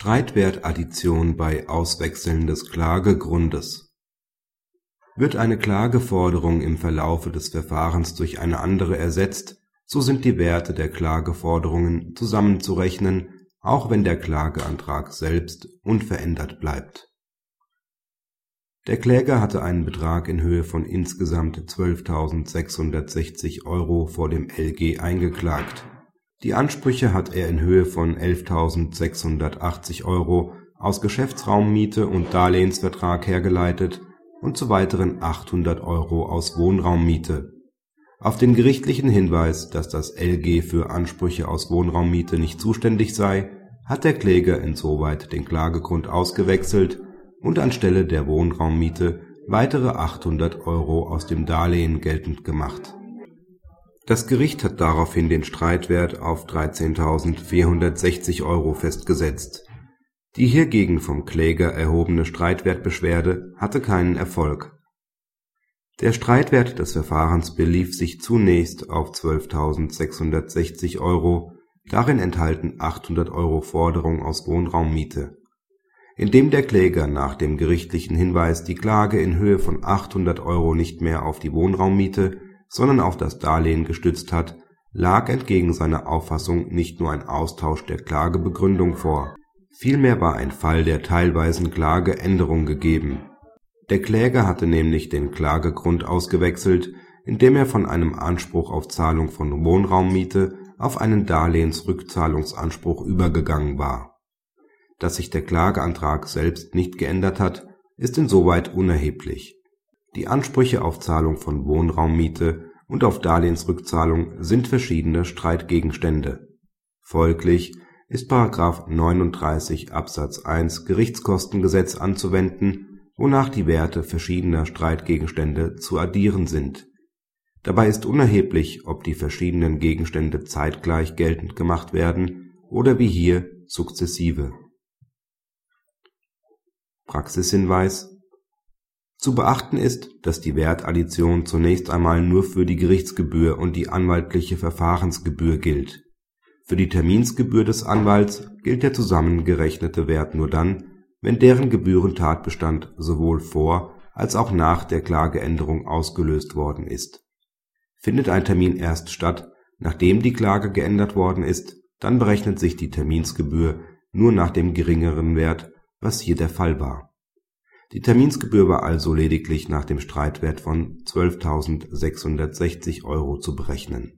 Streitwertaddition bei Auswechseln des Klagegrundes Wird eine Klageforderung im Verlaufe des Verfahrens durch eine andere ersetzt, so sind die Werte der Klageforderungen zusammenzurechnen, auch wenn der Klageantrag selbst unverändert bleibt. Der Kläger hatte einen Betrag in Höhe von insgesamt 12.660 Euro vor dem LG eingeklagt die Ansprüche hat er in Höhe von 11.680 Euro aus Geschäftsraummiete und Darlehensvertrag hergeleitet und zu weiteren 800 Euro aus Wohnraummiete. Auf den gerichtlichen Hinweis, dass das LG für Ansprüche aus Wohnraummiete nicht zuständig sei, hat der Kläger insoweit den Klagegrund ausgewechselt und anstelle der Wohnraummiete weitere 800 Euro aus dem Darlehen geltend gemacht das Gericht hat daraufhin den Streitwert auf 13.460 Euro festgesetzt. Die hiergegen vom Kläger erhobene Streitwertbeschwerde hatte keinen Erfolg. Der Streitwert des Verfahrens belief sich zunächst auf 12.660 Euro, darin enthalten 800 Euro Forderung aus Wohnraummiete. Indem der Kläger nach dem gerichtlichen Hinweis die Klage in Höhe von 800 Euro nicht mehr auf die Wohnraummiete sondern auf das Darlehen gestützt hat, lag entgegen seiner Auffassung nicht nur ein Austausch der Klagebegründung vor, vielmehr war ein Fall der teilweisen Klageänderung gegeben. Der Kläger hatte nämlich den Klagegrund ausgewechselt, indem er von einem Anspruch auf Zahlung von Wohnraummiete auf einen Darlehensrückzahlungsanspruch übergegangen war. Dass sich der Klageantrag selbst nicht geändert hat, ist insoweit unerheblich die Ansprüche auf Zahlung von Wohnraummiete und auf Darlehensrückzahlung sind verschiedene Streitgegenstände. Folglich ist § 39 Absatz 1 Gerichtskostengesetz anzuwenden, wonach die Werte verschiedener Streitgegenstände zu addieren sind. Dabei ist unerheblich, ob die verschiedenen Gegenstände zeitgleich geltend gemacht werden oder wie hier sukzessive. Praxishinweis zu beachten ist, dass die Wertaddition zunächst einmal nur für die Gerichtsgebühr und die anwaltliche Verfahrensgebühr gilt. Für die Terminsgebühr des Anwalts gilt der zusammengerechnete Wert nur dann, wenn deren Gebührentatbestand sowohl vor als auch nach der Klageänderung ausgelöst worden ist. Findet ein Termin erst statt, nachdem die Klage geändert worden ist, dann berechnet sich die Terminsgebühr nur nach dem geringeren Wert, was hier der Fall war die Terminsgebühr war also lediglich nach dem Streitwert von 12.660 Euro zu berechnen